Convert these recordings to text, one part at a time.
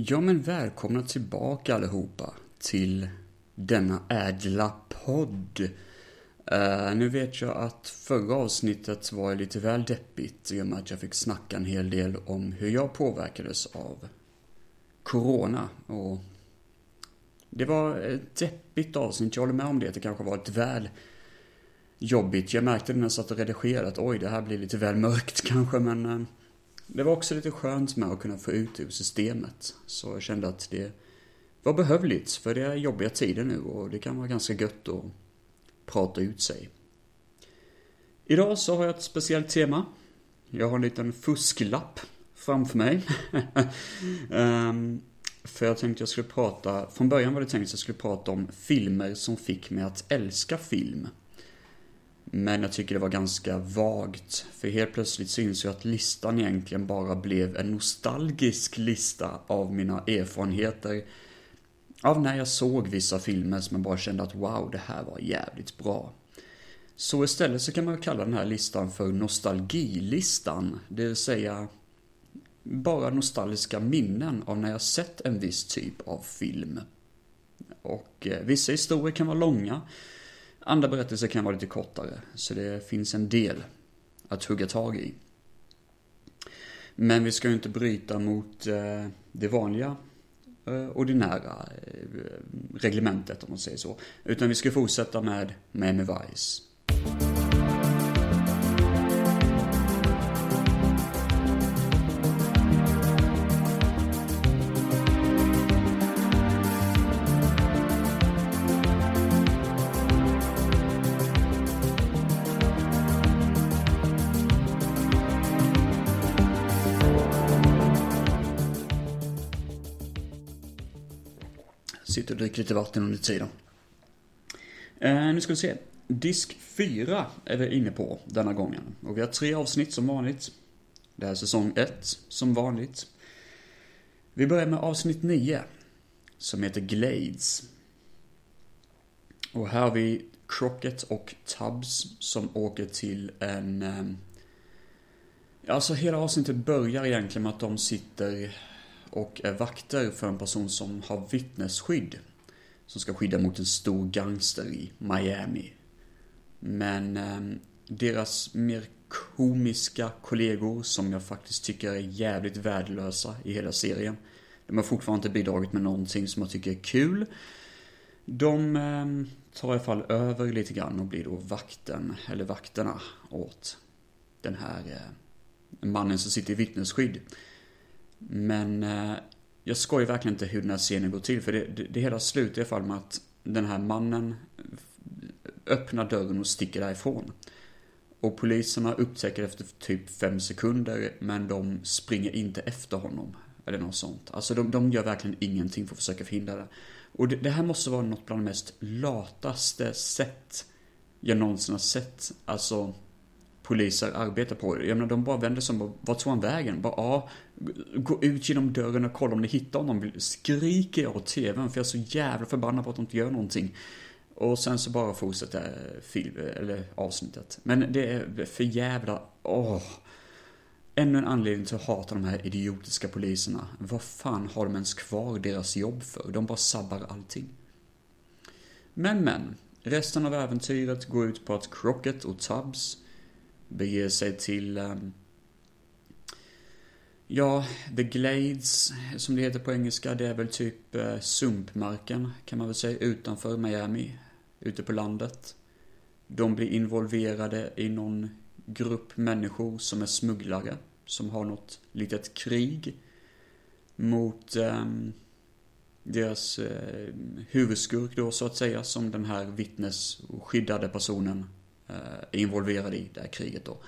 Ja men välkomna tillbaka allihopa till denna ädla podd. Uh, nu vet jag att förra avsnittet var lite väl deppigt i och med att jag fick snacka en hel del om hur jag påverkades av Corona. Och det var ett deppigt avsnitt, jag håller med om det. Det kanske var ett väl jobbigt. Jag märkte det när jag satt och redigerade att oj, det här blir lite väl mörkt kanske, men uh, det var också lite skönt med att kunna få ut det ur systemet. Så jag kände att det var behövligt, för det är jobbiga tider nu och det kan vara ganska gött att prata ut sig. Idag så har jag ett speciellt tema. Jag har en liten fusklapp framför mig. um, för jag tänkte jag skulle prata, från början var det tänkt att jag skulle prata om filmer som fick mig att älska film. Men jag tycker det var ganska vagt. För helt plötsligt så ju jag att listan egentligen bara blev en nostalgisk lista av mina erfarenheter. Av när jag såg vissa filmer som jag bara kände att wow, det här var jävligt bra. Så istället så kan man kalla den här listan för nostalgilistan. Det vill säga bara nostalgiska minnen av när jag sett en viss typ av film. Och eh, vissa historier kan vara långa. Andra berättelser kan vara lite kortare, så det finns en del att hugga tag i. Men vi ska ju inte bryta mot eh, det vanliga eh, ordinära eh, reglementet om man säger så. Utan vi ska fortsätta med Miami Vice. Sitter och dricker lite vatten under tiden. Eh, nu ska vi se. Disk 4 är vi inne på denna gången. Och vi har tre avsnitt som vanligt. Det här är säsong 1 som vanligt. Vi börjar med avsnitt 9. Som heter Glades. Och här har vi Crockett och Tubbs som åker till en... Eh, alltså hela avsnittet börjar egentligen med att de sitter och är vakter för en person som har vittnesskydd. Som ska skydda mot en stor gangster i Miami. Men eh, deras mer komiska kollegor som jag faktiskt tycker är jävligt värdelösa i hela serien. De har fortfarande inte bidragit med någonting som jag tycker är kul. De eh, tar i alla fall över lite grann och blir då vakten, eller vakterna åt den här eh, mannen som sitter i vittnesskydd. Men eh, jag skojar verkligen inte hur den här scenen går till. För det, det, det hela slutar i alla fall med att den här mannen öppnar dörren och sticker därifrån. Och poliserna upptäcker efter typ fem sekunder, men de springer inte efter honom. Eller något sånt. Alltså de, de gör verkligen ingenting för att försöka förhindra det. Och det, det här måste vara något bland de mest lataste sätt jag någonsin har sett. Alltså poliser arbetar på. Jag menar, de bara vänder sig om och vart tog han vägen? Bara, ja, gå ut genom dörren och kolla om ni hittar honom. Skriker jag åt tvn för jag är så jävla förbannad på att de inte gör någonting. Och sen så bara fortsätter film, eller avsnittet. Men det är för jävla, åh. Ännu en anledning till att hata de här idiotiska poliserna. Vad fan har de ens kvar deras jobb för? De bara sabbar allting. Men men, resten av äventyret går ut på att Crockett och Tubbs beger sig till um, Ja, The Glades, som det heter på engelska, det är väl typ uh, sumpmarken, kan man väl säga, utanför Miami, ute på landet. De blir involverade i någon grupp människor som är smugglare, som har något litet krig mot um, deras eh, huvudskurk då, så att säga, som den här vittnesskyddade personen är involverad i det här kriget då.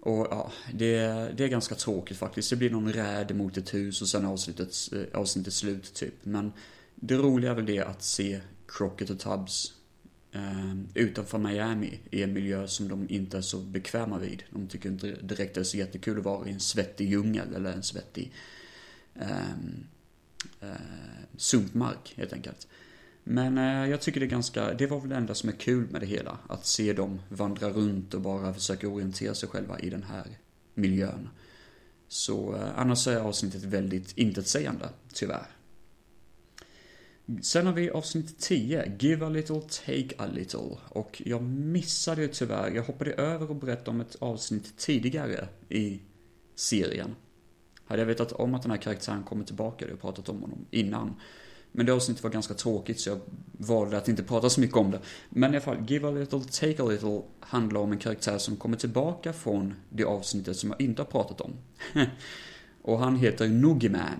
Och ja, det, det är ganska tråkigt faktiskt. Det blir någon räd mot ett hus och sen avsnittet, eh, avsnittet slut typ. Men det roliga är väl det att se Crockett och Tubbs eh, utanför Miami i en miljö som de inte är så bekväma vid. De tycker inte direkt det är så jättekul att vara i en svettig djungel eller en svettig eh, eh, sumpmark helt enkelt. Men eh, jag tycker det är ganska, det var väl det enda som är kul med det hela. Att se dem vandra runt och bara försöka orientera sig själva i den här miljön. Så eh, annars är avsnittet väldigt intetsägande, tyvärr. Sen har vi avsnitt 10, Give a little, take a little. Och jag missade ju tyvärr. Jag hoppade över och berättade om ett avsnitt tidigare i serien. Hade jag vetat om att den här karaktären kommer tillbaka hade jag pratat om honom innan. Men det avsnittet var ganska tråkigt så jag valde att inte prata så mycket om det. Men i alla fall, Give a little, take a little handlar om en karaktär som kommer tillbaka från det avsnittet som jag inte har pratat om. och han heter Noogie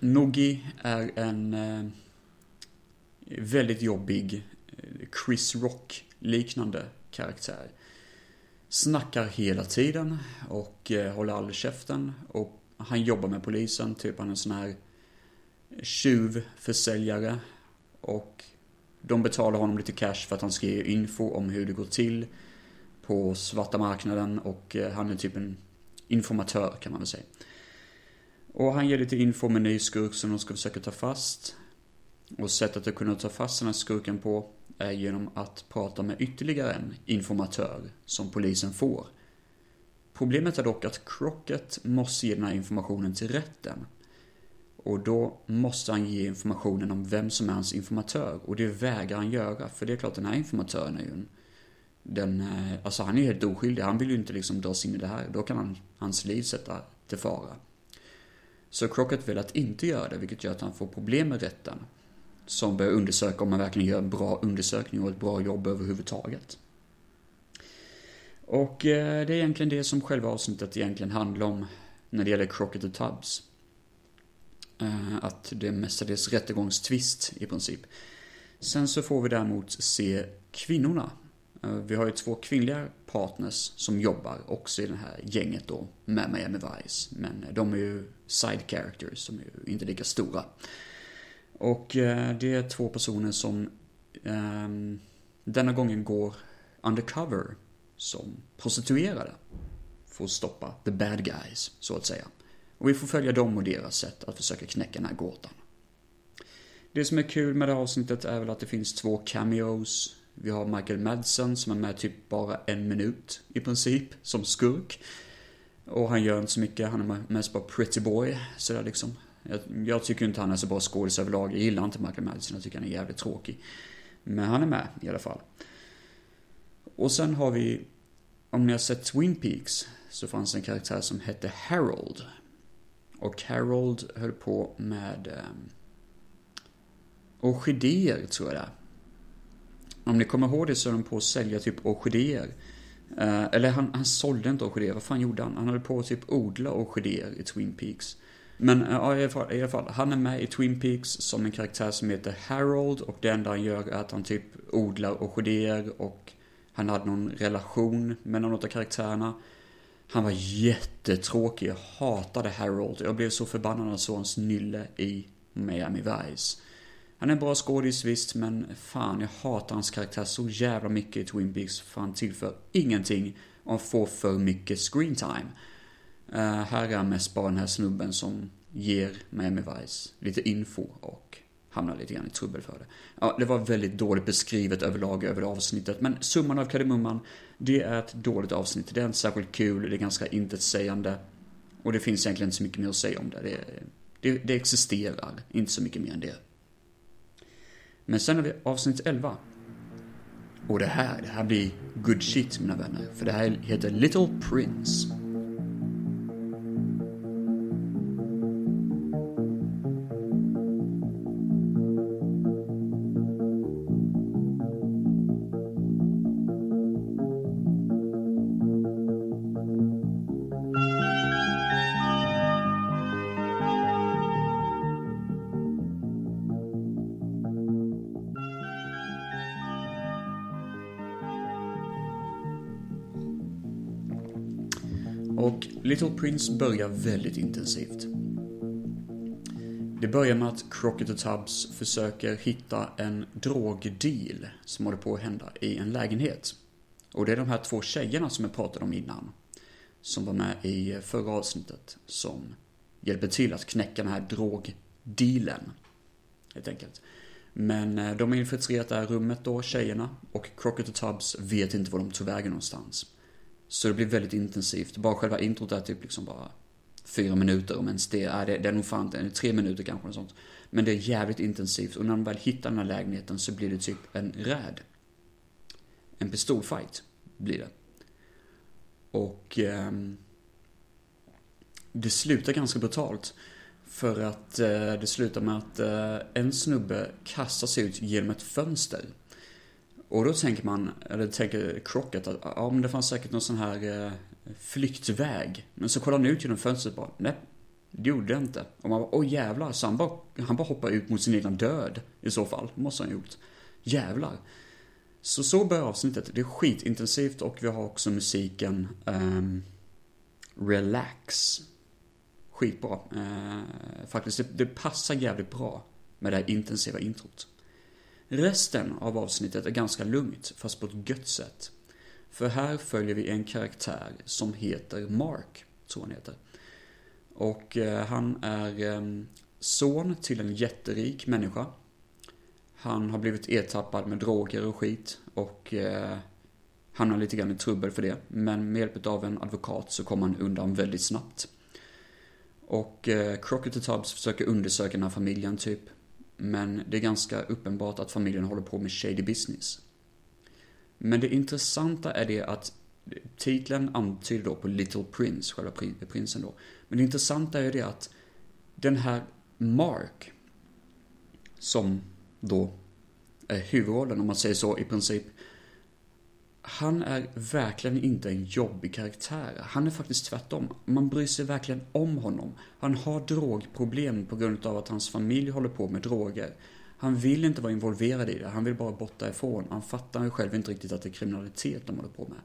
Noogie är en eh, väldigt jobbig eh, Chris Rock-liknande karaktär. Snackar hela tiden och eh, håller aldrig käften. Och han jobbar med polisen, typ han är en sån här tjuvförsäljare. Och de betalar honom lite cash för att han ska ge info om hur det går till på svarta marknaden och eh, han är typ en informatör kan man väl säga. Och han ger lite info om en ny skurk som de ska försöka ta fast. Och sättet att kunna ta fast den här skurken på är genom att prata med ytterligare en informatör som polisen får. Problemet är dock att Crockett måste ge den här informationen till rätten. Och då måste han ge informationen om vem som är hans informatör. Och det vägrar han göra, för det är klart den här informatören är ju en... Den, eh, alltså han är ju helt oskyldig, han vill ju inte liksom dras in i det här. Då kan han, hans liv sätta till fara. Så Crockett vill att inte göra det, vilket gör att han får problem med rätten. Som börjar undersöka om man verkligen gör en bra undersökning och ett bra jobb överhuvudtaget. Och eh, det är egentligen det som själva avsnittet egentligen handlar om när det gäller Crockett och Tubbs. Eh, att det är mestadels rättegångstvist i princip. Sen så får vi däremot se kvinnorna. Eh, vi har ju två kvinnliga partners som jobbar också i det här gänget då med Miami Vice. Men eh, de är ju side characters, som är ju inte lika stora. Och det är två personer som um, denna gången går undercover som prostituerade. För att stoppa the bad guys, så att säga. Och vi får följa dem och deras sätt att försöka knäcka den här gåtan. Det som är kul med det här avsnittet är väl att det finns två cameos. Vi har Michael Madsen som är med typ bara en minut i princip, som skurk. Och han gör inte så mycket, han är mest bara pretty boy, sådär liksom. Jag, jag tycker inte han är så bra skådis överlag, jag gillar inte Michael Madsen, jag tycker han är jävligt tråkig. Men han är med i alla fall. Och sen har vi, om ni har sett Twin Peaks, så fanns en karaktär som hette Harold. Och Harold höll på med eh, orkidéer, tror jag det är. Om ni kommer ihåg det så höll de på att sälja typ orkidéer. Eh, eller han, han sålde inte orkidéer, vad fan gjorde han? Han höll på att typ odla orkidéer i Twin Peaks. Men eh, ja, i alla, fall, i alla fall, han är med i Twin Peaks som en karaktär som heter Harold och det enda han gör är att han typ odlar orkidéer och han hade någon relation med någon av karaktärerna. Han var jättetråkig, jag hatade Harold. Jag blev så förbannad när jag såg hans nylle i Miami Vice. Han är en bra skådis visst, men fan jag hatar hans karaktär så jävla mycket i Twin Peaks för han tillför ingenting och får för mycket screen time. Uh, här är han mest bara den här snubben som ger Miami Vice lite info och hamnar lite grann i trubbel för det. Ja, det var väldigt dåligt beskrivet överlag över avsnittet, men summan av kardemumman, det är ett dåligt avsnitt. Det är inte särskilt kul, det är ganska intetsägande. Och det finns egentligen inte så mycket mer att säga om det. Det, det, det existerar, inte så mycket mer än det. Men sen har vi avsnitt 11. Och det här, det här blir good shit mina vänner. För det här heter Little Prince. Little Prince börjar väldigt intensivt. Det börjar med att Crockett och Tubbs försöker hitta en drogdeal som håller på att hända i en lägenhet. Och det är de här två tjejerna som jag pratade om innan. Som var med i förra avsnittet. Som hjälper till att knäcka den här drogdealen. Helt enkelt. Men eh, de har infiltrerat det här rummet då, tjejerna. Och Crockett och Tubbs vet inte var de tog vägen någonstans. Så det blir väldigt intensivt. Bara själva introt är typ liksom bara fyra minuter om ens det. Är det, det är nog fan inte, tre minuter kanske. Och sånt. Men det är jävligt intensivt och när de väl hittar den här lägenheten så blir det typ en räd. En pistolfight blir det. Och eh, det slutar ganska brutalt. För att eh, det slutar med att eh, en snubbe kastar sig ut genom ett fönster. Och då tänker man, eller tänker Crockett att ja men det fanns säkert någon sån här eh, flyktväg. Men så kollar han ut genom fönstret bara, nej, det gjorde det inte. Och man bara, åh jävlar, så han bara, han bara hoppar ut mot sin egen död i så fall. Måste han gjort. Jävlar. Så så börjar avsnittet. Det är skitintensivt och vi har också musiken um, Relax. Skitbra. Uh, faktiskt, det, det passar jävligt bra med det här intensiva introt. Resten av avsnittet är ganska lugnt, fast på ett gött sätt. För här följer vi en karaktär som heter Mark, tror han heter. Och eh, han är ehm, son till en jätterik människa. Han har blivit ertappad med droger och skit och eh, hamnar lite grann i trubbel för det. Men med hjälp av en advokat så kommer han undan väldigt snabbt. Och eh, Crockett och Tubbs försöker undersöka den här familjen typ. Men det är ganska uppenbart att familjen håller på med shady business. Men det intressanta är det att titeln antyder då på Little Prince, själva prinsen då. Men det intressanta är det att den här Mark, som då är huvudrollen om man säger så i princip. Han är verkligen inte en jobbig karaktär. Han är faktiskt tvärtom. Man bryr sig verkligen om honom. Han har drogproblem på grund av att hans familj håller på med droger. Han vill inte vara involverad i det, han vill bara bort därifrån. Han fattar ju själv inte riktigt att det är kriminalitet de håller på med.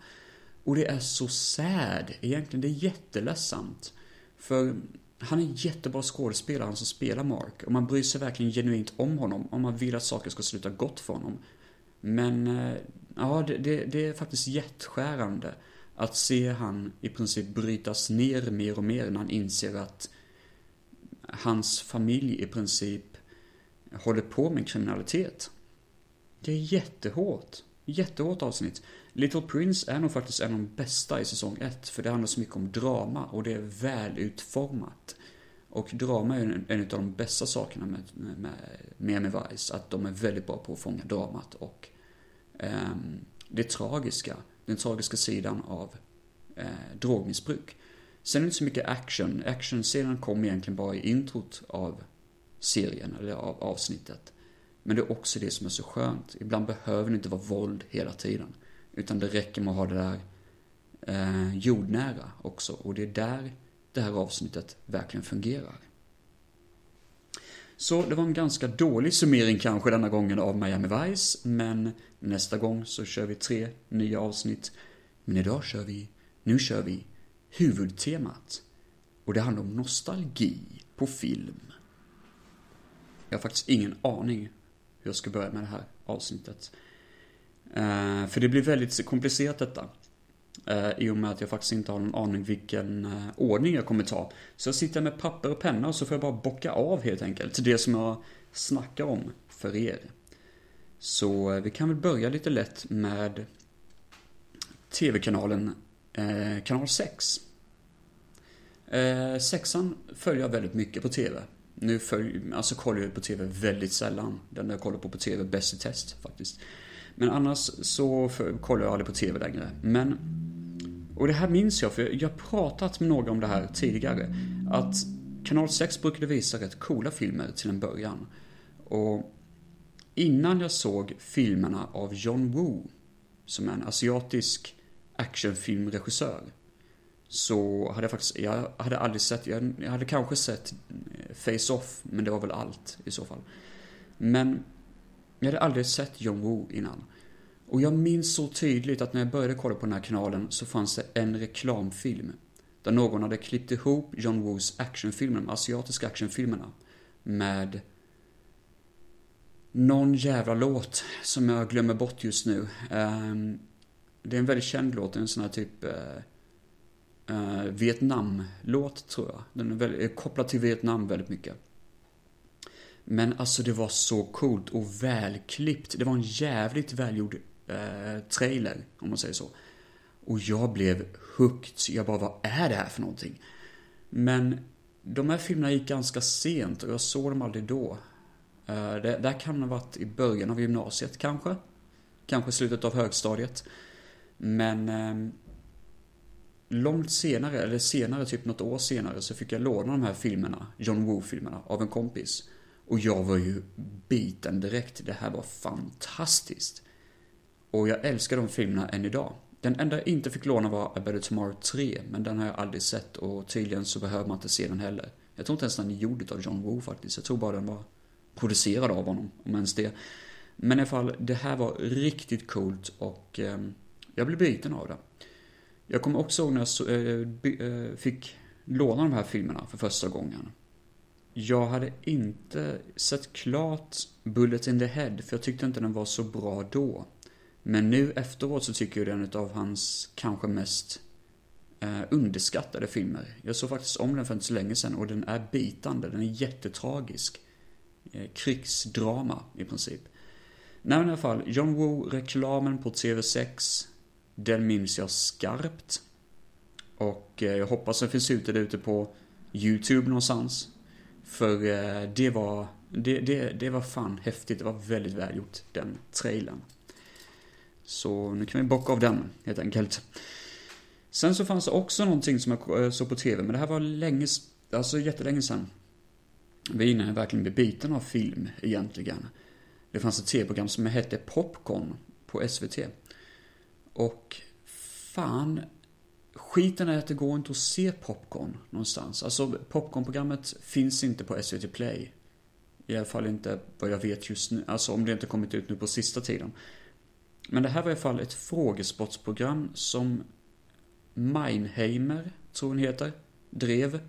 Och det är så sad, egentligen. Det är jätteledsamt. För han är en jättebra skådespelare, han som spelar Mark. Och man bryr sig verkligen genuint om honom, om man vill att saker ska sluta gott för honom. Men, eh, ja, det, det, det är faktiskt hjärtskärande att se han i princip brytas ner mer och mer när han inser att hans familj i princip håller på med kriminalitet. Det är jättehårt. Jättehårt avsnitt. Little Prince är nog faktiskt en av de bästa i säsong 1, för det handlar så mycket om drama och det är välutformat. Och drama är en, en av de bästa sakerna med, med, Miami Vice, att de är väldigt bra på att fånga dramat och Ehm, det tragiska, den tragiska sidan av eh, drogmissbruk. Sen är det inte så mycket action. Actionscenen kom egentligen bara i introt av serien, eller av avsnittet. Men det är också det som är så skönt. Ibland behöver det inte vara våld hela tiden. Utan det räcker med att ha det där eh, jordnära också. Och det är där det här avsnittet verkligen fungerar. Så det var en ganska dålig summering kanske denna gången av Miami Vice. Men nästa gång så kör vi tre nya avsnitt. Men idag kör vi, nu kör vi huvudtemat. Och det handlar om nostalgi på film. Jag har faktiskt ingen aning hur jag ska börja med det här avsnittet. Eh, för det blir väldigt komplicerat detta. Eh, I och med att jag faktiskt inte har någon aning vilken eh, ordning jag kommer ta. Så jag sitter med papper och penna och så får jag bara bocka av helt enkelt. Det som jag snackar om för er. Så eh, vi kan väl börja lite lätt med TV-kanalen kanal 6. sexan följer jag väldigt mycket på TV. Nu följer, alltså kollar jag på TV väldigt sällan. Den jag kollar på på TV Bäst i test faktiskt. Men annars så kollar jag aldrig på TV längre. Men, och det här minns jag för jag har pratat med några om det här tidigare. Att Kanal 6 brukade visa rätt coola filmer till en början. Och innan jag såg filmerna av John Woo, som är en asiatisk actionfilmregissör, så hade jag faktiskt, jag hade aldrig sett, jag, jag hade kanske sett eh, Face-Off, men det var väl allt i så fall. Men jag hade aldrig sett John Woo innan. Och jag minns så tydligt att när jag började kolla på den här kanalen så fanns det en reklamfilm. Där någon hade klippt ihop John Woos actionfilmer, de asiatiska actionfilmerna, med någon jävla låt som jag glömmer bort just nu. Um, det är en väldigt känd låt, en sån här typ uh, uh, Vietnam-låt tror jag. Den är väldigt, kopplad till Vietnam väldigt mycket. Men alltså det var så coolt och välklippt. Det var en jävligt välgjord eh, trailer, om man säger så. Och jag blev hooked. Jag bara, vad är det här för någonting? Men de här filmerna gick ganska sent och jag såg dem aldrig då. Eh, det, där kan ha varit i början av gymnasiet kanske. Kanske slutet av högstadiet. Men eh, långt senare, eller senare, typ något år senare, så fick jag låna de här filmerna, John Woo-filmerna, av en kompis. Och jag var ju biten direkt. Det här var fantastiskt. Och jag älskar de filmerna än idag. Den enda jag inte fick låna var A Better Tomorrow 3, men den har jag aldrig sett och tydligen så behöver man inte se den heller. Jag tror inte ens den är gjord av John Woo faktiskt. Jag tror bara den var producerad av honom, om ens det. Men i alla fall, det här var riktigt coolt och eh, jag blev biten av det. Jag kommer också ihåg när jag så, eh, by, eh, fick låna de här filmerna för första gången. Jag hade inte sett klart Bullet in the Head, för jag tyckte inte den var så bra då. Men nu efteråt så tycker jag den är en av hans kanske mest eh, underskattade filmer. Jag såg faktiskt om den för inte så länge sedan och den är bitande, den är jättetragisk. Eh, krigsdrama i princip. Nej men i alla fall, John Woo-reklamen på TV6, den minns jag skarpt. Och eh, jag hoppas den finns ute där ute på YouTube någonstans. För eh, det var, det, det, det var fan häftigt, det var väldigt välgjort, den trailern. Så nu kan vi bocka av den, helt enkelt. Sen så fanns det också någonting som jag eh, såg på TV, men det här var länge, alltså jättelänge sedan. Vi är innan jag verkligen blev biten av film, egentligen. Det fanns ett tv-program som hette Popcorn på SVT. Och fan, skiten är att det går inte att se Popcorn någonstans. Alltså, Popcorn-programmet finns inte på SVT Play. I alla fall inte vad jag vet just nu, alltså om det inte kommit ut nu på sista tiden. Men det här var i alla fall ett frågesportsprogram som Meinheimer, tror hon heter, drev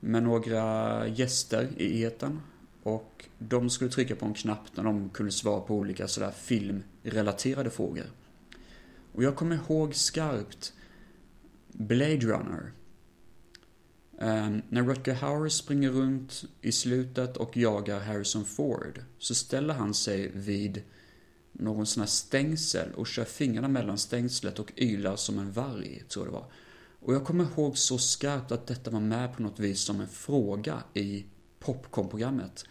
med några gäster i eten. Och de skulle trycka på en knapp när de kunde svara på olika sådär filmrelaterade frågor. Och jag kommer ihåg skarpt Blade Runner. Um, när Rutger Hauer springer runt i slutet och jagar Harrison Ford så ställer han sig vid någon sån här stängsel och kör fingrarna mellan stängslet och ylar som en varg, tror jag det var. Och jag kommer ihåg så skarpt att detta var med på något vis som en fråga i Popcorn-programmet.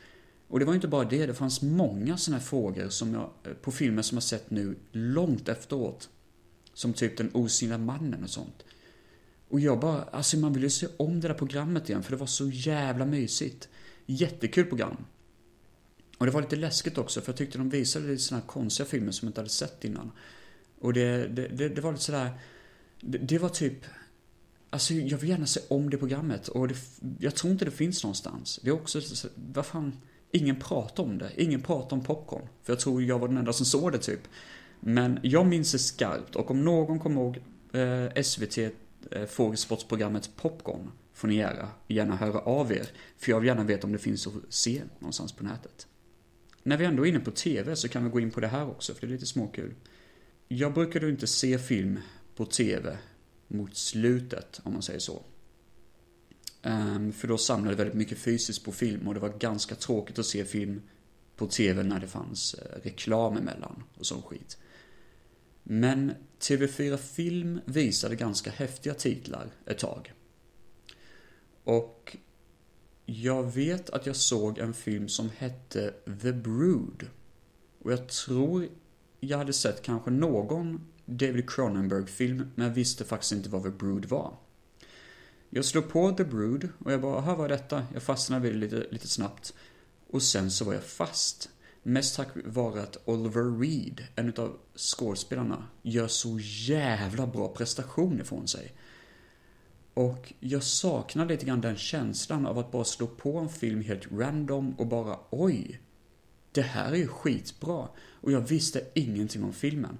Och det var inte bara det, det fanns många såna här frågor som jag, eh, på filmer som jag sett nu långt efteråt. Som typ Den osynliga mannen och sånt. Och jag bara, alltså man ville se om det där programmet igen för det var så jävla mysigt. Jättekul program. Och det var lite läskigt också för jag tyckte de visade lite sådana här konstiga filmer som jag inte hade sett innan. Och det, det, det, det var lite sådär, det, det var typ, alltså jag vill gärna se om det programmet och det, jag tror inte det finns någonstans. Det är också, vad fan, ingen pratar om det. Ingen pratar om popcorn. För jag tror jag var den enda som såg det typ. Men jag minns det skarpt och om någon kommer ihåg eh, SVT Eh, fågelsportsprogrammet Popcorn får ni gärna, gärna höra av er. För jag vill gärna veta om det finns att se någonstans på nätet. När vi ändå är inne på TV så kan vi gå in på det här också, för det är lite småkul. Jag brukar inte se film på TV mot slutet, om man säger så. Um, för då samlade det väldigt mycket fysiskt på film och det var ganska tråkigt att se film på TV när det fanns eh, reklam emellan och sån skit. Men TV4 Film visade ganska häftiga titlar ett tag. Och jag vet att jag såg en film som hette The Brood. Och jag tror jag hade sett kanske någon David Cronenberg-film, men jag visste faktiskt inte vad The Brood var. Jag slog på The Brood och jag bara, här var detta? Jag fastnade vid det lite, lite snabbt. Och sen så var jag fast. Mest tack vare att Oliver Reed, en av skådespelarna, gör så jävla bra prestation ifrån sig. Och jag saknar lite grann den känslan av att bara slå på en film helt random och bara oj, det här är ju skitbra. Och jag visste ingenting om filmen.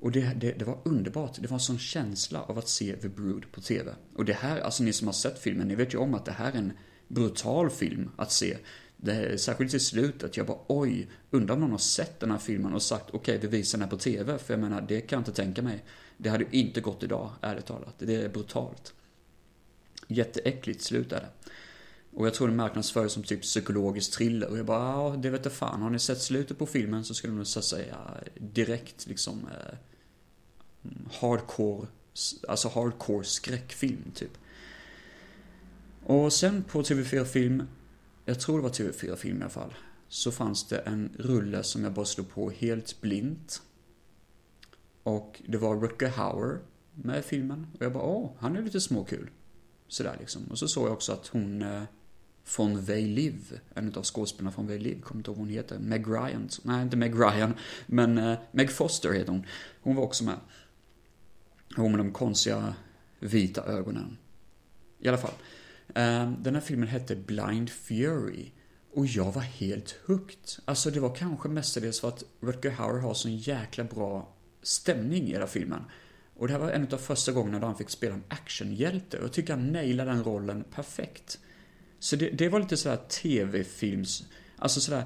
Och det, det, det, var underbart. Det var en sån känsla av att se The Brood på TV. Och det här, alltså ni som har sett filmen, ni vet ju om att det här är en brutal film att se. Det, särskilt i slutet, jag bara oj, undrar om någon har sett den här filmen och sagt okej, okay, vi visar den här på TV. För jag menar, det kan jag inte tänka mig. Det hade ju inte gått idag, ärligt talat. Det är brutalt. Jätteäckligt slut är det. Och jag tror det marknadsförs som typ psykologisk thriller. Och jag bara, ja, det vet jag fan. Har ni sett slutet på filmen så skulle de nog säga direkt liksom eh, hardcore alltså hardcore skräckfilm typ. Och sen på TV4 Film, jag tror det var TV4 Film i alla fall, så fanns det en rulle som jag bara slog på helt blint. Och det var Rutger Hauer med i filmen. Och jag bara, åh, han är lite småkul. Sådär liksom. Och så såg jag också att hon eh, från They Live, en av skådespelarna från They Live, kommer inte ihåg vad hon heter, Meg Ryan. Nej, inte Meg Ryan, men eh, Meg Foster heter hon. Hon var också med. Hon med de konstiga vita ögonen. I alla fall. Ehm, den här filmen hette Blind Fury. Och jag var helt hooked. Alltså det var kanske mestadels för att Rutger Hauer har sån jäkla bra stämning i hela filmen. Och det här var en av första gångerna då han fick spela en actionhjälte. Och jag tycker han nailade den rollen perfekt. Så det, det var lite sådär tv-films, alltså sådär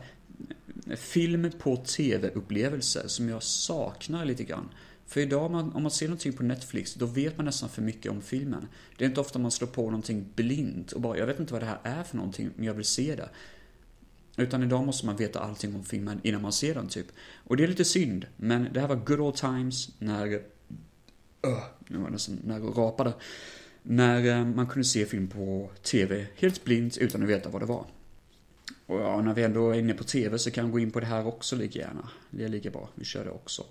eh, film på tv-upplevelser som jag saknar lite grann. För idag om man, om man ser någonting på Netflix, då vet man nästan för mycket om filmen. Det är inte ofta man slår på någonting blint och bara, jag vet inte vad det här är för någonting, men jag vill se det. Utan idag måste man veta allting om filmen innan man ser den typ. Och det är lite synd, men det här var good old times när... Uh, nu var det nästan när jag rapade. När eh, man kunde se film på TV helt blint utan att veta vad det var. Och ja, när vi ändå är inne på TV så kan jag gå in på det här också lika gärna. Det är lika bra, vi kör det också.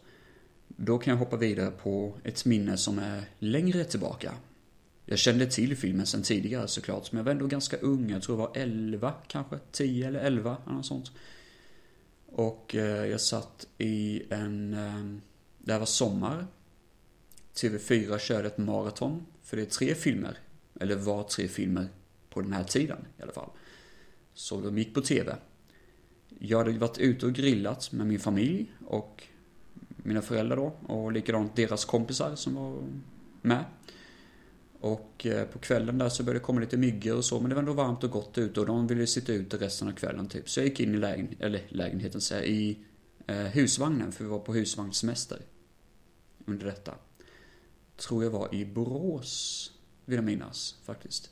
Då kan jag hoppa vidare på ett minne som är längre tillbaka. Jag kände till filmen sen tidigare såklart, men jag var ändå ganska ung. Jag tror jag var 11 kanske, 10 eller 11, eller något sånt. Och eh, jag satt i en... Eh, det här var sommar. TV4 körde ett maraton, för det är tre filmer. Eller var tre filmer på den här tiden i alla fall. Så de gick på TV. Jag hade varit ute och grillat med min familj och mina föräldrar då. Och likadant deras kompisar som var med. Och eh, på kvällen där så började det komma lite myggor och så, men det var ändå varmt och gott ute och de ville sitta ute resten av kvällen typ. Så jag gick in i lägen, eller lägenheten, så här, i eh, husvagnen, för vi var på husvagnssemester. Under detta. Tror jag var i Borås, vill jag minnas faktiskt.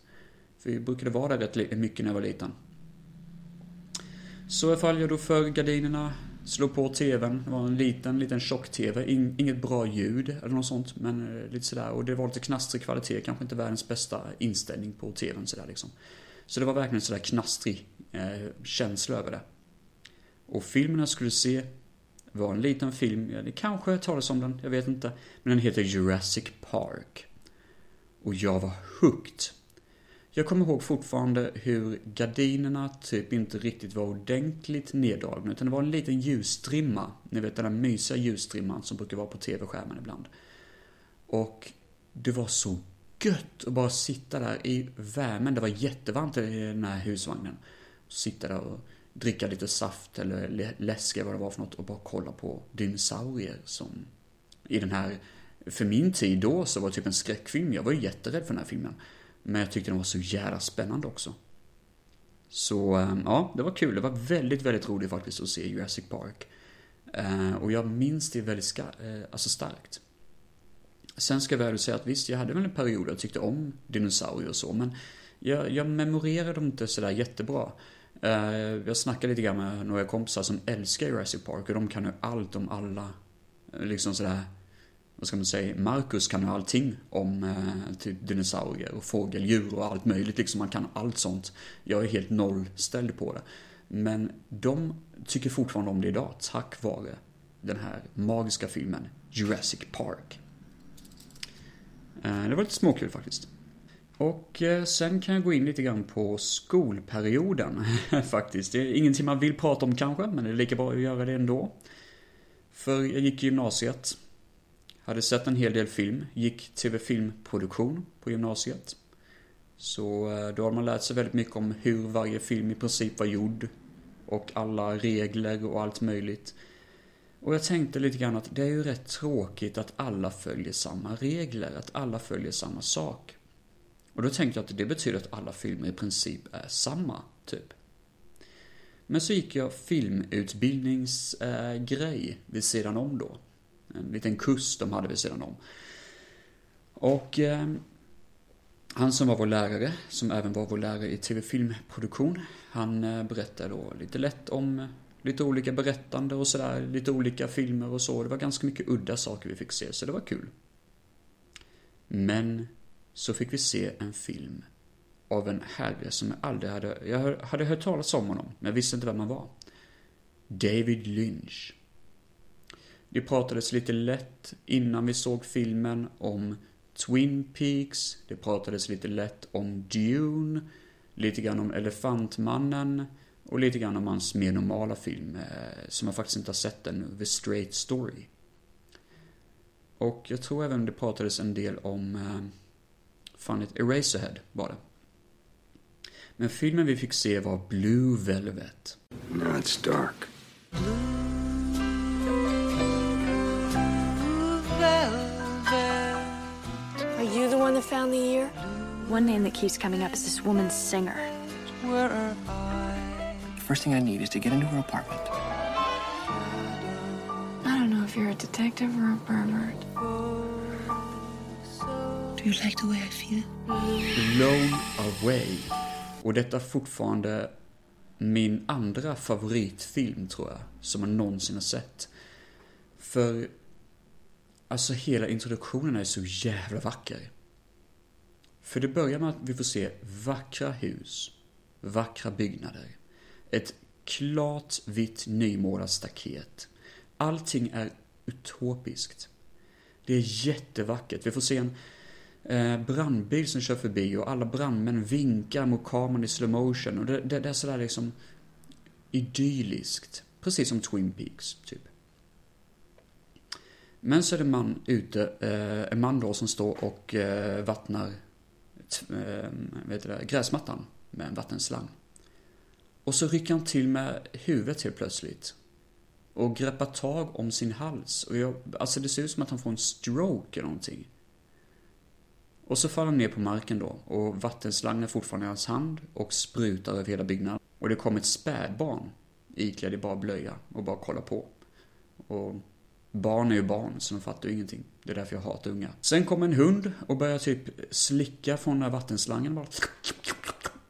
För vi brukade vara där rätt mycket när jag var liten. Så jag faller då för gardinerna, slog på tvn. Det var en liten, liten tjock-tv. inget bra ljud eller något sånt, men eh, lite sådär. Och det var lite knastrig kvalitet, kanske inte världens bästa inställning på tvn sådär liksom. Så det var verkligen sådär knastrig eh, känsla över det. Och filmen jag skulle se var en liten film, ja, det kanske talas om den, jag vet inte. Men den heter Jurassic Park. Och jag var hooked. Jag kommer ihåg fortfarande hur gardinerna typ inte riktigt var ordentligt neddragna, utan det var en liten ljusstrimma. Ni vet den där mysiga ljusstrimman som brukar vara på tv-skärmen ibland. Och det var så gött att bara sitta där i värmen. Det var jättevarmt i den här husvagnen. Sitta där och dricka lite saft eller läsk eller vad det var för något och bara kolla på dinosaurier som i den här, för min tid då så var det typ en skräckfilm. Jag var ju jätterädd för den här filmen. Men jag tyckte den var så jävla spännande också. Så ehm, ja, det var kul. Det var väldigt, väldigt roligt faktiskt att se Jurassic Park. Eh, och jag minns det väldigt ska, eh, alltså starkt. Sen ska jag väl säga att visst, jag hade väl en period där jag tyckte om dinosaurier och så, men jag, jag memorerade dem inte sådär jättebra. Eh, jag snackade lite grann med några kompisar som älskar Jurassic Park och de kan ju allt om alla, liksom sådär vad ska man säga, Marcus kan ju allting om eh, typ dinosaurier och fågeldjur och allt möjligt liksom. Han kan allt sånt. Jag är helt nollställd på det. Men de tycker fortfarande om det idag, tack vare den här magiska filmen Jurassic Park. Eh, det var lite småkul faktiskt. Och eh, sen kan jag gå in lite grann på skolperioden faktiskt. Det är ingenting man vill prata om kanske, men det är lika bra att göra det ändå. För jag gick i gymnasiet hade sett en hel del film, gick TV-filmproduktion på gymnasiet. Så eh, då har man lärt sig väldigt mycket om hur varje film i princip var gjord. Och alla regler och allt möjligt. Och jag tänkte lite grann att det är ju rätt tråkigt att alla följer samma regler, att alla följer samma sak. Och då tänkte jag att det betyder att alla filmer i princip är samma, typ. Men så gick jag filmutbildningsgrej eh, vid sidan om då. En liten kurs de hade vid sidan om. Och eh, han som var vår lärare, som även var vår lärare i tv-filmproduktion, han eh, berättade då lite lätt om eh, lite olika berättande och sådär, lite olika filmer och så. Det var ganska mycket udda saker vi fick se, så det var kul. Men så fick vi se en film av en herre som jag aldrig hade, jag hade hört talas om honom, men jag visste inte vem han var. David Lynch. Det pratades lite lätt innan vi såg filmen om Twin Peaks, det pratades lite lätt om Dune, lite grann om Elefantmannen och lite grann om hans mer normala film eh, som jag faktiskt inte har sett ännu, The Straight Story. Och jag tror även det pratades en del om, eh, fan ett Eraserhead var det. Men filmen vi fick se var Blue Velvet. Now it's dark. Are one that found the ear? One name that keeps coming up is this woman's singer. The first thing I need is to get into her apartment. I don't know if you're a detective or a pervert. Do you like the way I feel? Blown Away. Och detta fortfarande min andra favoritfilm tror jag, som jag någonsin har sett. För, alltså hela introduktionen är så jävla vacker. För det börjar med att vi får se vackra hus, vackra byggnader, ett klart vitt nymålat staket. Allting är utopiskt. Det är jättevackert. Vi får se en eh, brandbil som kör förbi och alla brandmän vinkar mot kameran i slow motion och det, det, det är sådär liksom idylliskt. Precis som Twin Peaks, typ. Men så är det man ute, eh, en man då som står och eh, vattnar Ehm, vet det, gräsmattan med en vattenslang. Och så rycker han till med huvudet helt plötsligt. Och greppar tag om sin hals. Och jag, alltså det ser ut som att han får en stroke eller någonting. Och så faller han ner på marken då och vattenslangen är fortfarande i hans hand och sprutar över hela byggnaden. Och det kommer ett spädbarn iklädd i bara blöja och bara kollar på. Och barn är ju barn så de fattar ju ingenting. Det är därför jag hatar unga. Sen kommer en hund och börjar typ slicka från den här vattenslangen bara.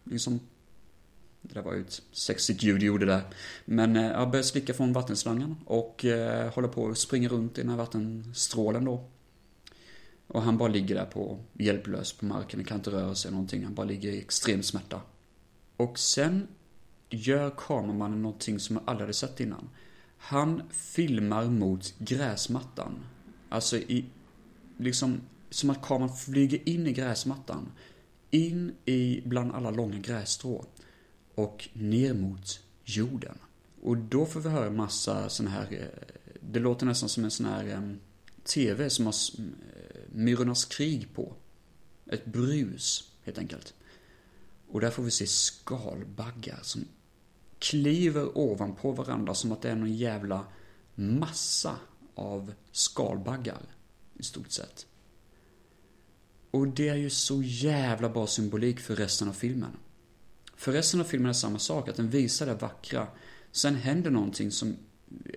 Liksom. Det där var ju ett sexigt ljud jag gjorde där. Men eh, jag börjar slicka från vattenslangen och eh, håller på att springa runt i den här vattenstrålen då. Och han bara ligger där på hjälplös på marken, kan inte röra sig någonting. Han bara ligger i extrem smärta. Och sen gör kameramannen någonting som jag aldrig hade sett innan. Han filmar mot gräsmattan. Alltså i, liksom, som att kameran flyger in i gräsmattan. In i bland alla långa grässtrå. Och ner mot jorden. Och då får vi höra massa sån här, eh, det låter nästan som en sån här TV som har eh, Myrornas krig på. Ett brus, helt enkelt. Och där får vi se skalbaggar som kliver ovanpå varandra som att det är någon jävla massa av skalbaggar, i stort sett. Och det är ju så jävla bra symbolik för resten av filmen. För resten av filmen är samma sak, att den visar det vackra. Sen händer någonting som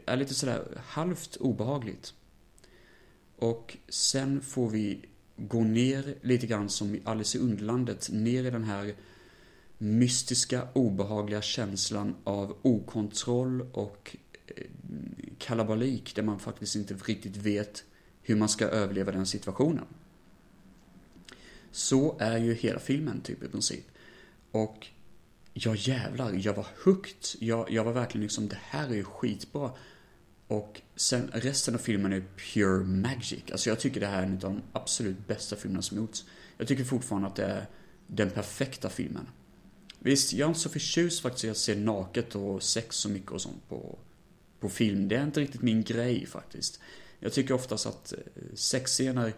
är lite sådär halvt obehagligt. Och sen får vi gå ner lite grann som i Alice i Underlandet, ner i den här mystiska, obehagliga känslan av okontroll och eh, kalabalik där man faktiskt inte riktigt vet hur man ska överleva den situationen. Så är ju hela filmen typ i princip. Och ja jävlar, jag var hooked. Jag, jag var verkligen liksom, det här är ju skitbra. Och sen resten av filmen är pure magic. Alltså jag tycker det här är en av de absolut bästa filmerna som gjorts. Jag tycker fortfarande att det är den perfekta filmen. Visst, jag är inte så förtjust faktiskt i att se naket och sex så mycket och sånt på, på film. Det är inte riktigt min grej faktiskt. Jag tycker oftast att eh, sexscener,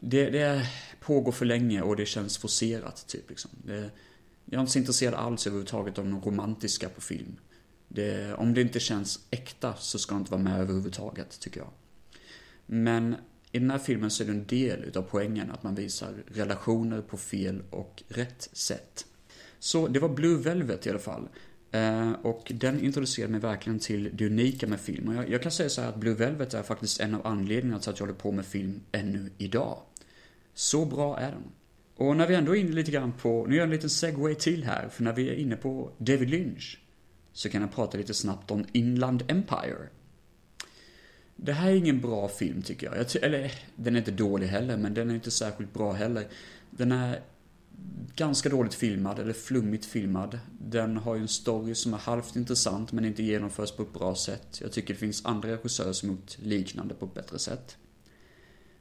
det, det pågår för länge och det känns forcerat typ liksom. Det, jag är inte så intresserad alls överhuvudtaget av något romantiska på film. Det, om det inte känns äkta så ska det inte vara med överhuvudtaget, tycker jag. Men i den här filmen så är det en del utav poängen att man visar relationer på fel och rätt sätt. Så det var Blue Velvet i alla fall. Eh, och den introducerade mig verkligen till det unika med film. Och jag, jag kan säga så här att Blue Velvet är faktiskt en av anledningarna till att jag håller på med film ännu idag. Så bra är den. Och när vi ändå är inne lite grann på, nu gör jag en liten segway till här, för när vi är inne på David Lynch så kan jag prata lite snabbt om Inland Empire. Det här är ingen bra film tycker jag. jag ty- eller, den är inte dålig heller, men den är inte särskilt bra heller. Den är ganska dåligt filmad, eller flummigt filmad. Den har ju en story som är halvt intressant, men inte genomförs på ett bra sätt. Jag tycker det finns andra regissörer som gjort liknande på ett bättre sätt.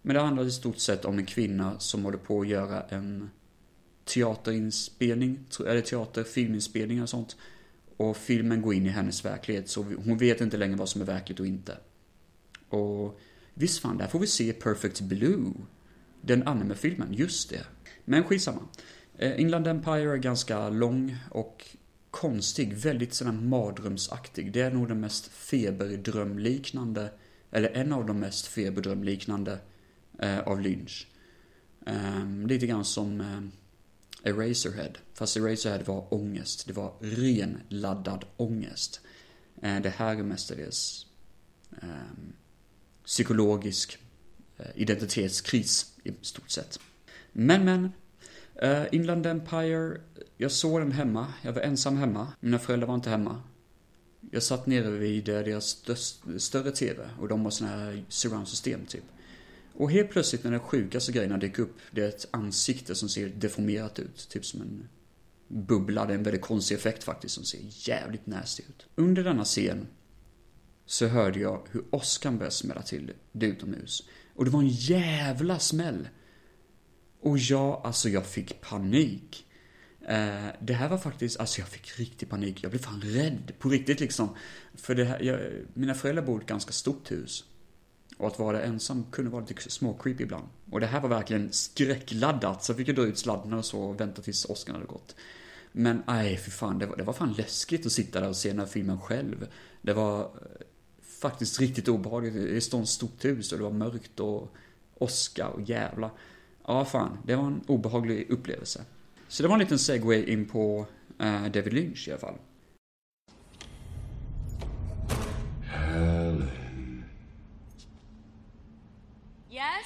Men det handlar i stort sett om en kvinna som håller på att göra en teaterinspelning, eller teater, filminspelning och sånt. Och filmen går in i hennes verklighet, så hon vet inte längre vad som är verkligt och inte. Och visst fan, där får vi se Perfect Blue. Den anime-filmen, just det. Men skitsamma. Eh, Inland Empire är ganska lång och konstig, väldigt sådär mardrömsaktig. Det är nog den mest feberdrömliknande, eller en av de mest feberdrömliknande eh, av Lynch. Eh, lite grann som eh, Eraserhead. Fast Eraserhead var ångest. Det var ren laddad ångest. Eh, det här är mestadels eh, psykologisk eh, identitetskris i stort sett. Men, men. Uh, Inland Empire, jag såg den hemma. Jag var ensam hemma. Mina föräldrar var inte hemma. Jag satt nere vid eh, deras störst, större TV och de har såna här surround-system typ. Och helt plötsligt när den sjukaste grejerna dyker upp, det är ett ansikte som ser deformerat ut. Typ som en bubbla. Det är en väldigt konstig effekt faktiskt som ser jävligt nasty ut. Under denna scen så hörde jag hur åskan började smälla till det utomhus. Och det var en jävla smäll. Och jag, alltså jag fick panik. Eh, det här var faktiskt, alltså jag fick riktig panik. Jag blev fan rädd, på riktigt liksom. För det här, jag, mina föräldrar bor i ett ganska stort hus. Och att vara där ensam kunde vara lite småcreepy ibland. Och det här var verkligen skräckladdat, så jag fick ju dra ut sladden och så och vänta tills åskan hade gått. Men nej, för fan, det var, det var fan läskigt att sitta där och se den här filmen själv. Det var eh, faktiskt riktigt obehagligt. Det stod ett stort hus och det var mörkt och åska och jävla. Ja, fan, det var en obehaglig upplevelse. Så det var en liten segway in på eh, David Lynch i alla fall. Yes?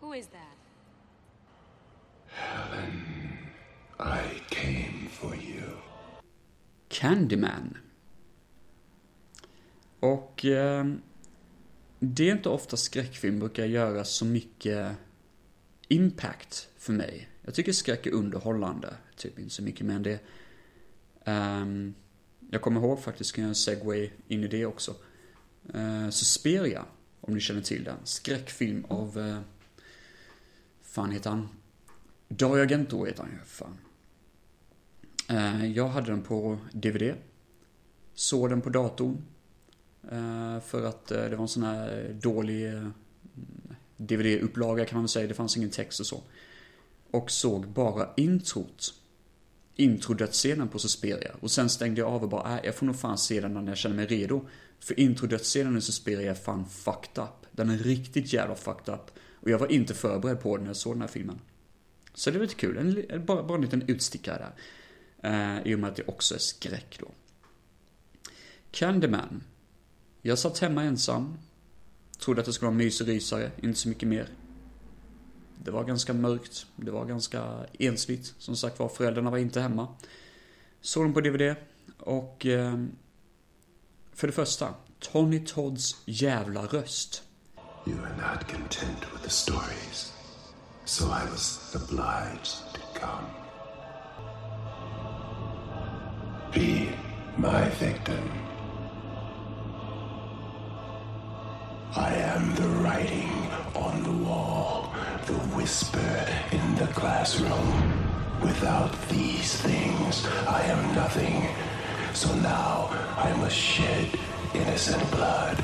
Who is that? I came for you. Candyman. Och eh, det är inte ofta skräckfilm brukar göra så mycket impact för mig. Jag tycker skräck är underhållande, typ inte så mycket mer än det. Um, jag kommer ihåg faktiskt, kan jag segway in i det också. Eh, uh, Susperia, om ni känner till den. Skräckfilm av, uh, fan heter han? Dario Argento heter han ju, fan. Uh, Jag hade den på DVD. Såg den på datorn. Eh, för att eh, det var en sån här dålig eh, DVD-upplaga kan man väl säga. Det fanns ingen text och så. Och såg bara introt. Introdödsscenen på Susperia. Och sen stängde jag av och bara, äh, jag får nog fan se den när jag känner mig redo. För introdödsscenen i Susperia är fan fucked up. Den är riktigt jävla fucked up. Och jag var inte förberedd på den när jag såg den här filmen. Så det var lite kul. En, bara, bara en liten utstickare där. Eh, I och med att det också är skräck då. Candyman. Jag satt hemma ensam. Trodde att det skulle vara en mysig rysare, inte så mycket mer. Det var ganska mörkt. Det var ganska ensligt. Som sagt var, föräldrarna var inte hemma. Såg den på DVD. Och... Eh, för det första, Tony Todds jävla röst. You are not content with the stories, so I was obliged to come. Be my victim. The writing on the wall, the whisper in the classroom. Without these things, I am nothing. So now I must shed innocent blood.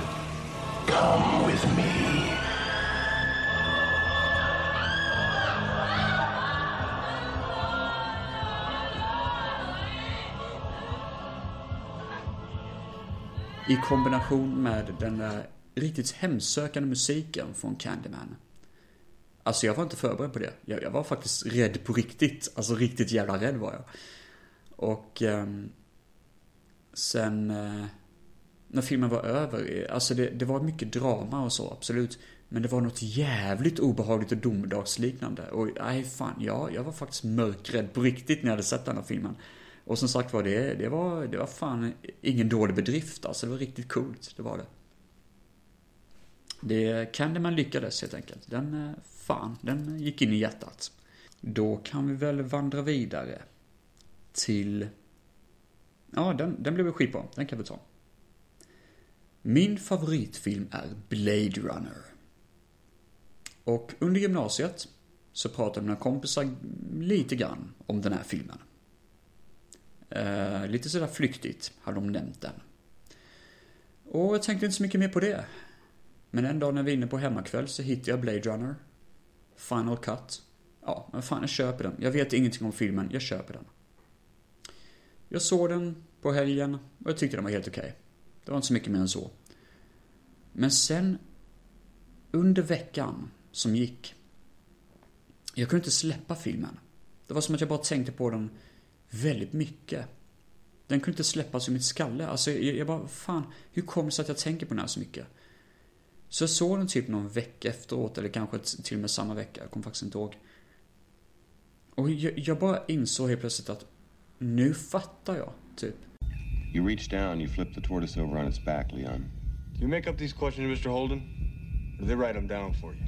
Come with me. I kombination med den där riktigt hemsökande musiken från Candyman. Alltså jag var inte förberedd på det. Jag, jag var faktiskt rädd på riktigt. Alltså riktigt jävla rädd var jag. Och eh, sen eh, när filmen var över, eh, alltså det, det var mycket drama och så, absolut. Men det var något jävligt obehagligt och domedagsliknande. Och nej fan, ja, jag var faktiskt mörkrädd på riktigt när jag hade sett den här filmen. Och som sagt var, det, det, var, det var fan ingen dålig bedrift alltså. Det var riktigt coolt, det var det. Det Candyman lyckades helt enkelt. Den, eh, fan, den gick in i hjärtat. Då kan vi väl vandra vidare till... Ja, den, den blev vi skit på. Den kan vi ta. Min favoritfilm är Blade Runner. Och under gymnasiet så pratade mina kompisar lite grann om den här filmen. Eh, lite sådär flyktigt hade de nämnt den. Och jag tänkte inte så mycket mer på det. Men en dag när vi är inne på hemmakväll så hittade jag Blade Runner. Final Cut. Ja, men fan jag köper den. Jag vet ingenting om filmen, jag köper den. Jag såg den på helgen och jag tyckte den var helt okej. Okay. Det var inte så mycket mer än så. Men sen under veckan som gick. Jag kunde inte släppa filmen. Det var som att jag bara tänkte på den väldigt mycket. Den kunde inte släppas ur mitt skalle. Alltså jag, jag bara, fan, hur kommer det sig att jag tänker på den här så mycket? Så jag såg den typ någon vecka efteråt, eller kanske till och med samma vecka, jag kommer faktiskt inte ihåg. Och jag, jag bara insåg helt plötsligt att nu fattar jag, typ. You reach down, you flip the tortoise over on its back, Leon. Do you make up these questions, Mr. Holden? Or do they write them down for you?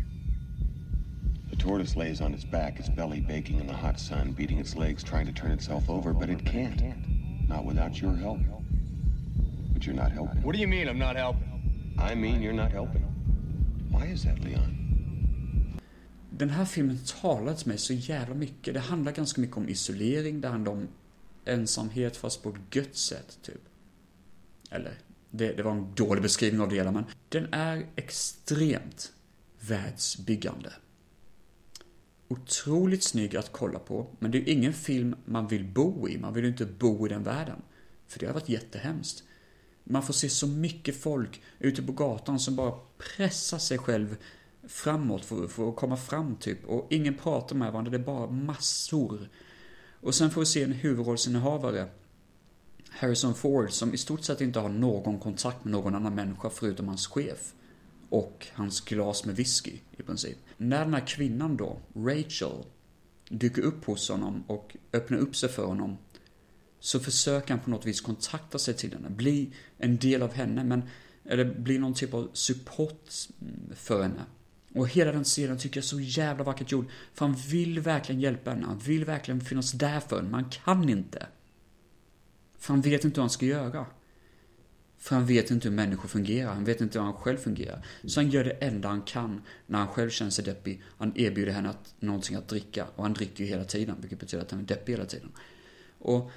The tortoise lays on its back, its belly baking in the hot sun, beating its legs, trying to turn itself over, but it can't. Not without your help. But you're not helping. What do you mean I'm not helping? I mean you're not helping. Why is that, Leon? Den här filmen talar till mig så jävla mycket. Det handlar ganska mycket om isolering, det handlar om ensamhet fast på ett gött sätt, typ. Eller, det, det var en dålig beskrivning av det hela, men den är extremt världsbyggande. Otroligt snygg att kolla på, men det är ju ingen film man vill bo i. Man vill ju inte bo i den världen. För det har varit jättehemskt. Man får se så mycket folk ute på gatan som bara pressa sig själv framåt för, för att komma fram typ. Och ingen pratar med varandra, det är bara massor. Och sen får vi se en huvudrollsinnehavare, Harrison Ford, som i stort sett inte har någon kontakt med någon annan människa förutom hans chef. Och hans glas med whisky, i princip. När den här kvinnan då, Rachel, dyker upp hos honom och öppnar upp sig för honom så försöker han på något vis kontakta sig till henne, bli en del av henne, men, eller bli någon typ av support för henne. Och hela den scenen tycker jag är så jävla vackert gjord, för han vill verkligen hjälpa henne, han vill verkligen finnas där för henne, men han kan inte. För han vet inte hur han ska göra. För han vet inte hur människor fungerar, han vet inte hur han själv fungerar. Så han gör det enda han kan när han själv känner sig deppig. Han erbjuder henne att, någonting att dricka, och han dricker ju hela tiden, vilket betyder att han är deppig hela tiden. Och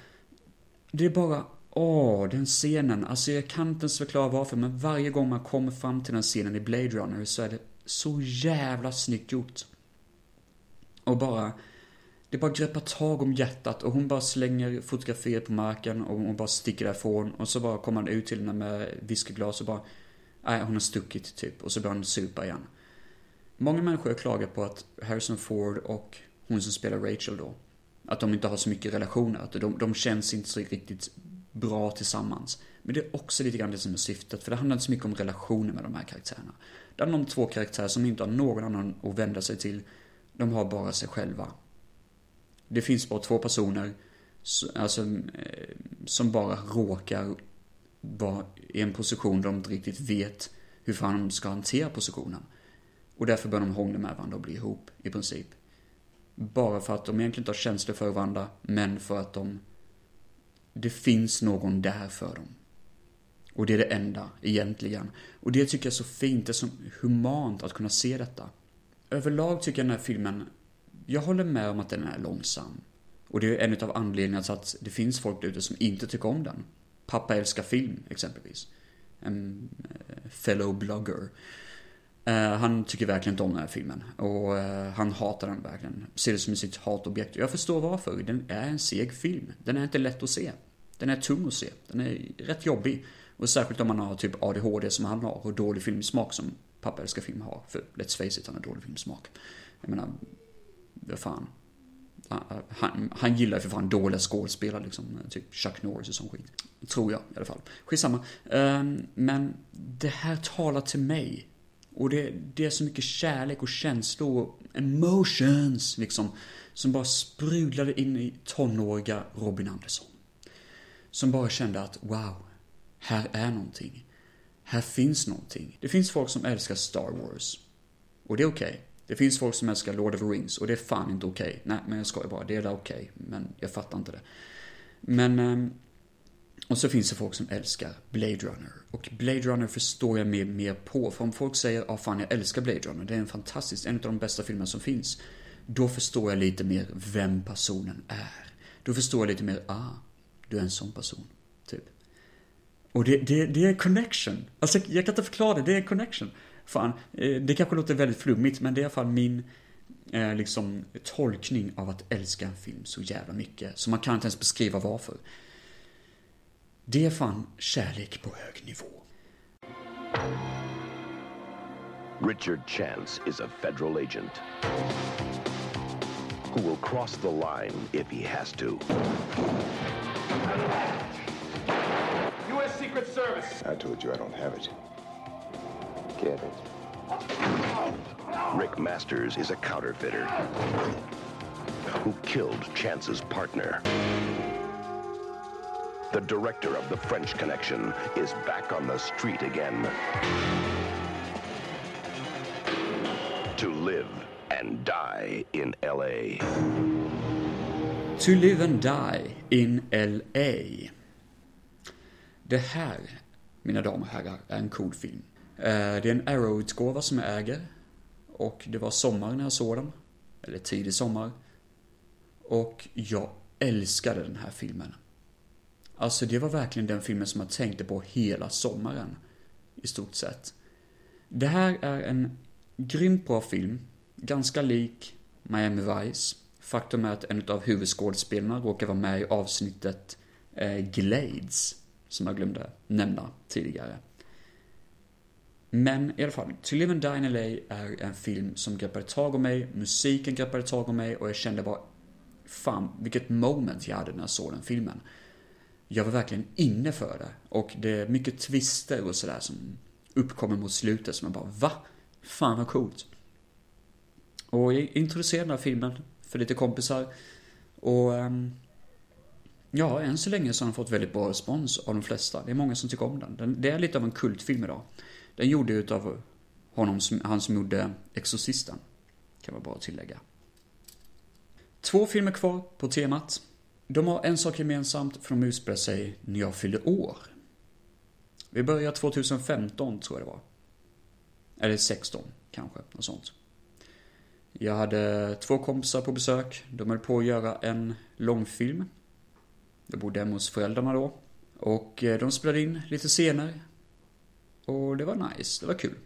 det är bara, åh, den scenen. Alltså jag kan inte ens förklara varför, men varje gång man kommer fram till den scenen i Blade Runner så är det så jävla snyggt gjort. Och bara, det bara greppar tag om hjärtat och hon bara slänger fotografiet på marken och hon bara sticker därifrån och så bara kommer han ut till henne med whiskyglas och bara, nej hon har stuckit typ och så börjar han supa igen. Många människor har klagat på att Harrison Ford och hon som spelar Rachel då, att de inte har så mycket relationer, att de, de känns inte så riktigt bra tillsammans. Men det är också lite grann det som är syftet, för det handlar inte så mycket om relationer med de här karaktärerna. Det handlar om två karaktärer som inte har någon annan att vända sig till. De har bara sig själva. Det finns bara två personer, alltså, eh, som bara råkar vara i en position där de inte riktigt vet hur fan de ska hantera positionen. Och därför börjar de hångla med varandra och bli ihop, i princip. Bara för att de egentligen inte har känslor för varandra, men för att de... Det finns någon där för dem. Och det är det enda, egentligen. Och det tycker jag är så fint, det är så humant att kunna se detta. Överlag tycker jag den här filmen, jag håller med om att den är långsam. Och det är en av anledningarna till att det finns folk där ute som inte tycker om den. Pappa älskar film, exempelvis. En eh, fellow blogger. Eh, han tycker verkligen inte om den här filmen. Och uh, han hatar den verkligen. Ser det som sitt hatobjekt. Jag förstår varför. Den är en seg film. Den är inte lätt att se. Den är tung att se. Den är rätt jobbig. Och särskilt om man har typ ADHD som han har och dålig filmsmak som pappa älskar film har. För let's face it, han har dålig filmsmak. Jag menar, vad fan. Ah, ah, han, han gillar för fan dåliga skådespelare liksom. Typ Chuck Norris och sån skit. Tror jag i alla fall. Skitsamma. Um, men det här talar till mig och det, det är så mycket kärlek och känslor och emotions liksom. Som bara sprudlade in i tonåriga Robin Andersson. Som bara kände att wow, här är någonting. Här finns någonting. Det finns folk som älskar Star Wars. Och det är okej. Okay. Det finns folk som älskar Lord of the Rings och det är fan inte okej. Okay. Nej, men jag skojar bara. Det är okej. Okay. Men jag fattar inte det. Men... Ehm, och så finns det folk som älskar Blade Runner. Och Blade Runner förstår jag mer, mer på. För om folk säger att ah, fan jag älskar Blade Runner, det är en fantastisk, en av de bästa filmerna som finns. Då förstår jag lite mer vem personen är. Då förstår jag lite mer, ah, du är en sån person. Typ. Och det, det, det är connection. Alltså jag kan inte förklara det, det är connection. Fan, eh, det kanske låter väldigt flummigt, men det är i alla fall min eh, liksom tolkning av att älska en film så jävla mycket. Så man kan inte ens beskriva varför. Det är er fan kärlek på hög nivå. Richard Chance is a federal agent who will cross the line if he has to. U.S. Secret Service. I told you I don't have it. Get it. Rick Masters is a counterfeiter who killed Chance's partner. The director of The French Connection is back on the street again. To live and die in L.A. To live and die in L.A. Det här, mina damer och herrar, är en cool film. Eh, det är en Arrow-utgåva som jag äger. Och det var sommar när jag såg den. Eller tidig sommar. Och jag älskade den här filmen. Alltså det var verkligen den filmen som jag tänkte på hela sommaren. I stort sett. Det här är en grymt bra film. Ganska lik Miami Vice. Faktum är att en av huvudskådespelarna råkar vara med i avsnittet eh, Glades. Som jag glömde nämna tidigare. Men i alla fall, To Live and Die in LA är en film som greppade tag om mig, musiken greppade tag om mig och jag kände bara Fan, vilket moment jag hade när jag såg den filmen. Jag var verkligen inne för det. Och det är mycket twister och sådär som uppkommer mot slutet som jag bara va? Fan vad coolt. Och jag introducerade den här filmen för lite kompisar. Och ehm, ja, än så länge så har den fått väldigt bra respons av de flesta. Det är många som tycker om den. Det är lite av en kultfilm idag. Den gjorde utav honom, han som gjorde Exorcisten. Kan vara bra att tillägga. Två filmer kvar på temat. De har en sak gemensamt för de utspelar sig när jag fyllde år. Vi börjar 2015 tror jag det var. Eller 16 kanske, något sånt. Jag hade två kompisar på besök. De höll på att göra en långfilm. Jag bodde hemma hos föräldrarna då. Och eh, de spelade in lite scener. Och det var nice, det var kul.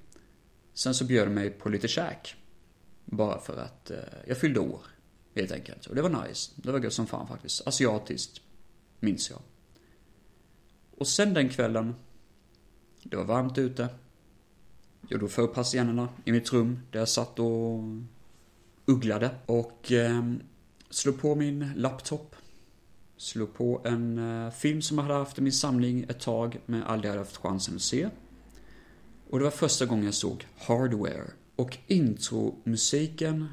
Sen så bjöd de mig på lite käk. Bara för att eh, jag fyllde år. Helt enkelt. Och det var nice. Det var gött som fan faktiskt. Asiatiskt. Minns jag. Och sen den kvällen. Det var varmt ute. Jag drog för persiennerna i mitt rum där jag satt och ugglade. Och eh, slog på min laptop. Slog på en eh, film som jag hade haft i min samling ett tag men aldrig hade haft chansen att se. Och det var första gången jag såg Hardware. Och intromusiken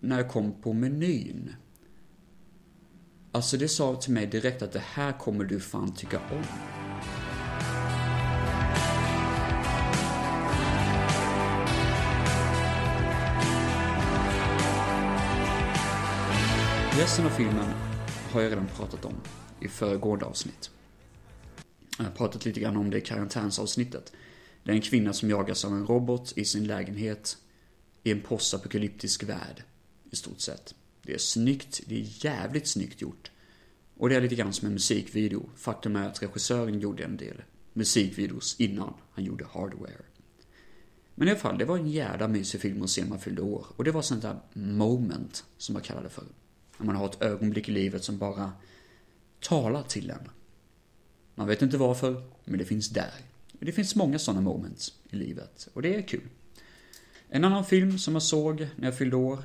när jag kom på menyn. Alltså det sa till mig direkt att det här kommer du fan tycka om. Resten av filmen har jag redan pratat om i föregående avsnitt. Jag har pratat lite grann om det i karantänsavsnittet. Det är en kvinna som jagas av en robot i sin lägenhet i en postapokalyptisk värld i stort sett. Det är snyggt, det är jävligt snyggt gjort. Och det är lite grann som en musikvideo. Faktum är att regissören gjorde en del musikvideos innan han gjorde Hardware. Men i alla fall, det var en jävla mysig film att se när man fyllde år. Och det var sånt där moment, som jag kallar det för. När man har ett ögonblick i livet som bara talar till en. Man vet inte varför, men det finns där. Det finns många sådana moments i livet, och det är kul. En annan film som jag såg när jag fyllde år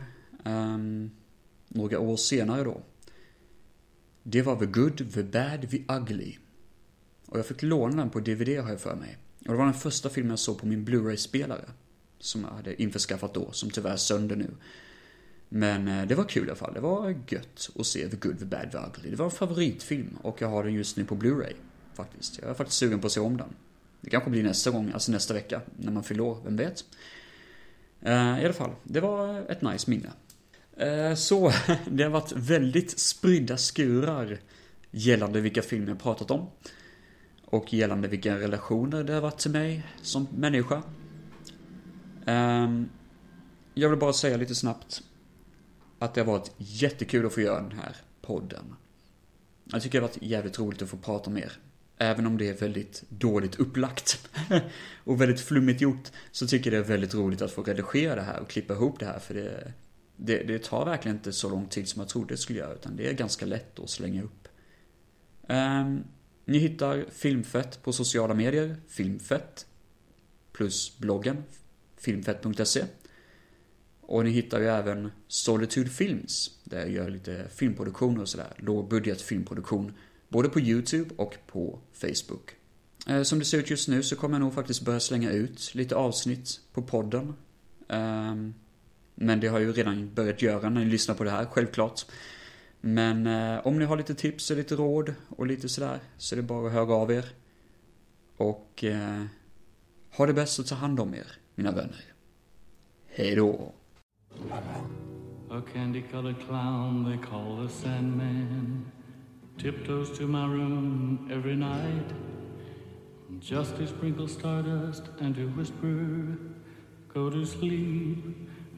um, några år senare då. Det var The Good, The Bad, The Ugly. Och jag fick låna den på DVD har jag för mig. Och det var den första filmen jag såg på min Blu-ray-spelare. som jag hade införskaffat då, som tyvärr är sönder nu. Men eh, det var kul i alla fall. Det var gött att se The Good, The Bad, The Ugly. Det var en favoritfilm och jag har den just nu på Blu-ray. Faktiskt. Jag är faktiskt sugen på att se om den. Det kanske blir nästa gång, alltså nästa vecka, när man fyller år, vem vet? Eh, I alla fall, det var ett nice minne. Eh, så, det har varit väldigt spridda skurar gällande vilka filmer jag pratat om. Och gällande vilka relationer det har varit till mig som människa. Ehm, jag vill bara säga lite snabbt att det har varit jättekul att få göra den här podden. Jag tycker det har varit jävligt roligt att få prata med er. Även om det är väldigt dåligt upplagt och väldigt flummigt gjort så tycker jag det är väldigt roligt att få redigera det här och klippa ihop det här för det, det, det tar verkligen inte så lång tid som jag trodde det skulle göra utan det är ganska lätt att slänga upp. Um, ni hittar Filmfett på sociala medier, Filmfett, plus bloggen, filmfett.se. Och ni hittar ju även Solitude Films, där jag gör lite filmproduktion och sådär, lågbudget filmproduktion, både på YouTube och på Facebook. Ehm, som det ser ut just nu så kommer jag nog faktiskt börja slänga ut lite avsnitt på podden. Um, men det har jag ju redan börjat göra när ni lyssnar på det här, självklart. Men eh, om ni har lite tips och lite råd och lite sådär så är det bara att höra av er. Och eh, ha det bäst och ta hand om er, mina vänner. Hejdå! A candy-colored clown they call the Sandman tiptoes to my room every night just to sprinkle stardust and to whisper, "Go to sleep,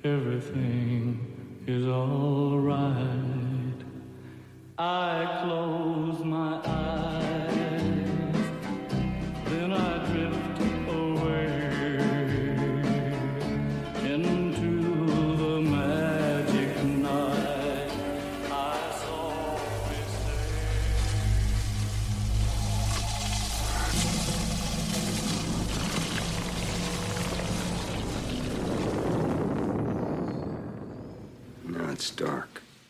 everything is all right." I close my eyes, then I drift it's dark.